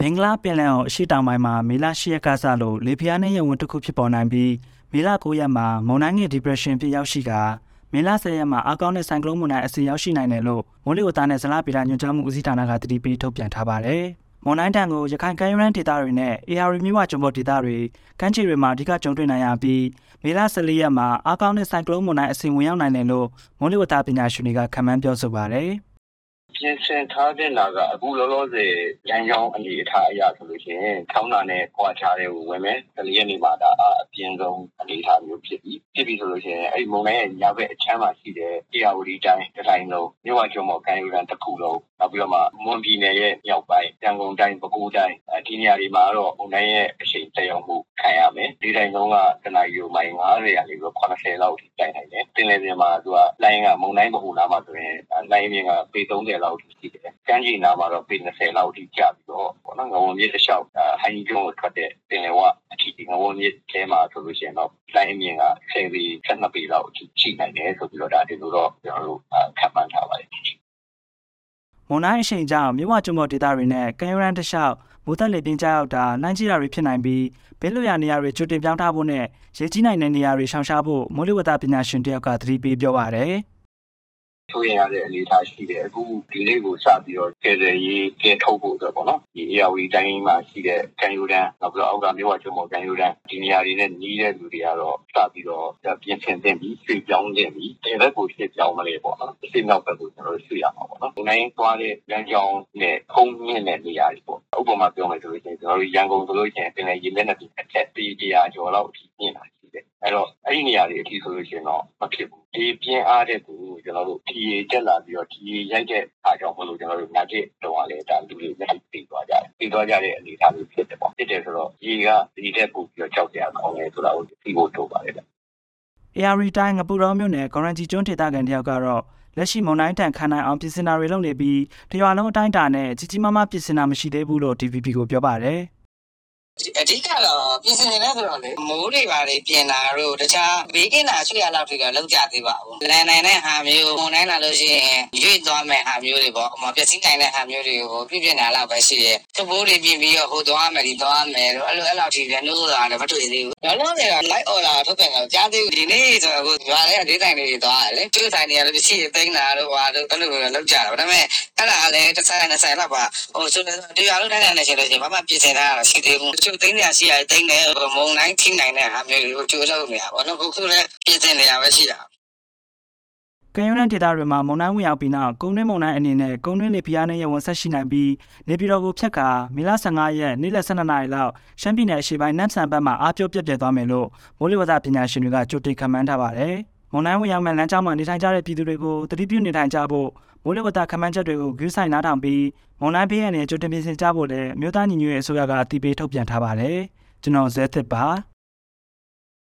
ဘင်္ဂလားပင်လယ်အော်အရှေ့တောင်ပိုင်းမှာမေလ10ရက်ကစလို့လေပြင်းနဲ့ရဝန်တစ်ခုဖြစ်ပေါ်နိုင်ပြီးမေလ9ရက်မှာမုန်တိုင်းငယ် depression ဖြစ်ရောက်ရှိကမေလ10ရက်မှာအကောင်းတဲ့ဆိုင်ကလုန်းမုန်တိုင်းအစီရောက်ရှိနိုင်တယ်လို့မိုးလေဝသနဲ့ဇလဗေဒညွှန်ကြားမှုဦးစီးဌာနကတတိပေးထုတ်ပြန်ထားပါတယ်။မွန်တိုင်းတန်ကိုရခိုင်ကမ်းရိုးတန်းဒေသတွေနဲ့ AR မြစ်ဝကျွန်းပေါ်ဒေသတွေကမ်းခြေတွေမှာအဓိကကြုံတွေ့နိုင်ရပြီးမေလ14ရက်မှာအကောင်းတဲ့ဆိုင်ကလုန်းမုန်တိုင်းအစီဝင်ရောက်နိုင်တယ်လို့မိုးလေဝသပညာရှင်တွေကခန့်မှန်းပြောဆိုပါတယ်။ ပြင်ဆင်ထားတဲ့နာက အခုလောလောဆယ်ရန်ကြောင်းအနေအထားအရဆိုလို့ရှိရင်ခေါင်းနာနဲ့ခွာချတဲ့ကို ဝင်မယ်။ကလေးရနေမှာ ဒါအပြင်းဆုံးအနေအထားမျိုးဖြစ်ပြီးဖြစ်ပြီးဆိုလို့ရှိရင် အဲ့ဒီမုန်တိုင်းရဲ့ ညာဘက်အချမ်းမှာရှိတဲ့တရားဝတီတိုင်းတစ်တိုင်းလုံး မြဝကျွန်းပေါ်ကမ်းရိုးတန်းတစ်ခုလုံး နောက်ပြီးတော့မှ မွန်ပြည်နယ်ရဲ့ မြောက်ပိုင်းတန်ကုန်တိုင်း ပဲခူးတိုင်း ဒီနေရာတွေမှာတော့ မုန်တိုင်းရဲ့အရှိန်တက်ရောက်မှု ခံရမယ်။ဒီတိုင်းလုံးကတနအီရိုမိုင်90ရာနေပြီး80လောက်ထိတိုက်နိုင်တယ်။တင်လေပြင်မှာသူကလိုင်းကမုန်တိုင်းဗဟိုနားမှာဆိုရင်လိုင်းမြင်ကပေ30လောက်ထိရှိတယ်။ကမ်းခြေနားမှာတော့ပေ20လောက်ထိကျပြီးတော့ပေါ့နော်ငဝမြစ်တစ်လျှောက်ဟိုင်းကျွန်းကိုထွက်တဲ့တင်လေဝအထိငဝမြစ်ထဲမှာဆိုလို့ရှိရင်တော့လိုင်းမြင်က10ပေ12ပေလောက်ထိရှိနိုင်တယ်ဆိုပြီးတော့ဒါဒီလိုတော့ကျွန်တော်တို့ခန့်မှန်းထားပါတယ်မွန်တိုင်းအရှိန်ကြောင့်မြဝကျွန်းပေါ်ဒေသတွေနဲ့ကမ်းရိုးတန်းတစ်လျှောက် မိုးသက်လေပြင်းကျရောက်တာနှိုင်းကြီးတာတွေဖြစ်နိုင်ပြီးဘေးလွတ်ရာနေရာတွေကျွတ်တင်ပြောင်းထားဖို့နဲ့ရေကြီးနိုင်တဲ့နေရာတွေရှောင်ရှားဖို့မိုးလေဝသပညာရှင်တယောက်ကသတိပေးပြောပါတယ်။ ဆိုရင်ရတဲ့အနေအထားရှိတယ်အခုဒီနေ့ကိုစပြီးတော့ကယ်ဆယ်ရေးကဲထုတ်ဖို့အတွက်ပေါ့နော်ဒီ ARV တိုင်းမှာရှိတဲ့ကန်ယူတန်းနောက်ပြီးတော့အောက်ကမြို့ဝကျွန်းပေါ်ကန်ယူတန်းဒီနေရာတွေနဲ့နီးတဲ့လူတွေကတော့စပြီးတော့ပြင်ဆင်သင့်ပြီးရွှေ့ပြောင်းသင့်ပြီးဒီဘက်ကိုရွှေ့ပြောင်းမလဲပေါ့နော်ဒီနောက်ဘက်ကိုကျွန်တော်တို့ရွှေ့ရမှာပေါ့နော်။နိုင်သွားတဲ့လမ်းကြောင်းနဲ့ခုံးမြင့်တဲ့နေရာတွေပေါ့ဥပမာပြောမယ်ဆိုလို့ရှိရင်ကျွန်တော်တို့ရန်ကုန်ဆိုလို့ရှိရင်ပင်လယ်ရေမျက်နှာပြင်အထက်ပေ100ကျော်လောက်အထိမြင့်လာရှိတယ် အဲ့တော့အဲ့ဒီနေရာတွေအထိဆိုလို့ရှိရင်တော့မဖြစ်ဘူးဒီပြင်းအားတဲ့ကိုကျွန်တော်တို့ဒီရေတက်လာပြီးတော့ဒီရေရိုက်တဲ့အားကြောင့်မလို့ကျွန်တော်တို့ညချစ်တော့လည်းဒါလူတွေလက်ပြီးသွားကြတယ်ပြီးသွားကြတဲ့အနေအထားမျိုးဖြစ်တယ်ပေါ့ဖြစ်တယ်ဆိုတော့ရေကဒီတက်ပို့ပြီးတော့ကြောက်ကြအောင်လဲဆိုတာကိုသိဖို့တို့ပါတယ်ဗျ AR တိုင်းငပူတော်မြို့နယ်ကော်ရန်ဂျီကျွန်းဒေသခံတယောက်ကတော့လက်ရှိမုန်တိုင်းတန်ခံနိုင်အောင်ပြင်ဆင်တာတွေလုပ်နေပြီးတရွာလုံးအတိုင်းအတာနဲ့ကြီးကြီးမားမားပြင်ဆင်တာမရှိသေးဘူးလို့ DVB ကိုပြောပါတယ်။ အဓိကတော့ပြင်ဆင်နေလဲဆိုတော့လေမိုးတွေပါလေပြင်လာတော့တခြားဘေးကင်းတာဆွေရလောက်ထိတော့လောက်ကြသေးပါဘူးလန်နိုင်တဲ့ဟာမျိုးပုံတိုင်းလာလို့ရှိရင်ရွေ့သွားမဲ့ဟာမျိုးတွေပေါ့အမပျက်စီးနိုင်တဲ့ဟာမျိုးတွေကိုပြပြနေတာလောက်ပဲရှိရဲ့သဘိုးတွေပြင်ပြီးတော့ဟိုသွားမယ်ဒီသွားမယ်တော့အဲ့လိုအဲ့လောက်ထိလည်းနှိုးတာလည်းမတွေ့သေးဘူးတော့လုံးနေတာ light order ထုတ်ပြန်တော့ကြားသေးဘူးဒီနေ့ဆိုတော့ဟိုရွာထဲကဒေးတိုင်းတွေသွားတယ်လေကျွေးဆိုင်တွေကလည်းပစ္စည်းတွေသိမ်းတာတော့ဟာတော့အဲ့လိုပဲလောက်ကြတာဒါပေမဲ့အဲ့ဒါလည်းတစ်ဆိုင်နှစ်ဆိုင်လောက်ပါဟိုဆိုတော့ဒီရွာလုံးတိုင်းတိုင်းနဲ့ရှင်လို့ရှိရင်ဘာမှပြင်ဆင်ထားတာရှိသေးဘူးတချို့သိမ်းရရှိရသိမ်းတယ်မုံတိုင်းထိနိုင်တဲ့ဟာမျိုးတွေကိုကြိုးလုပ်နေတာပေါ့နော်ခုခုလည်းပြင်ဆင်နေတာပဲရှိတာကံရိုးတန်းဒေသတွေမှာမုန်တိုင်းဝင်ရောက်ပြီးနောက်ကုန်းတွင်းမုန်တိုင်းအနေနဲ့ကုန်းတွင်းလေပြင်းနဲ့ရဝန်ဆက်ရှိနိုင်ပြီးနေပြည်တော်ကိုဖြတ်ကာမေလ15ရက်နေ့လယ်12နာရီလောက်ရှမ်းပြည်နယ်အရှေ့ပိုင်းနမ်ဆန်ဘက်မှာအားပြောပြပြသွားမယ်လို့မိုးလေဝသပညာရှင်တွေကကြိုတင်ခန့်မှန်းထားပါတယ်။ မုန်တိုင်းဝင်ရောက်မဲ့လမ်းကြောင်းမှာနေထိုင်ကြတဲ့ပြည်သူတွေကိုတတိပြုနေထိုင်ကြဖို့မိုးလေဝသခန့်မှန်းချက်တွေကိုဂရုစိုက်နားထောင်ပြီးမုန်တိုင်းဘေးရန်တွေကြိုတင်ပြင်ဆင်ကြဖို့လည်းမြို့သားညီညွတ်ရေးအစိုးရကအတည်ပြုထုတ်ပြန်ထားပါတယ်။ကျွန်တော်ဇဲသစ်ပါ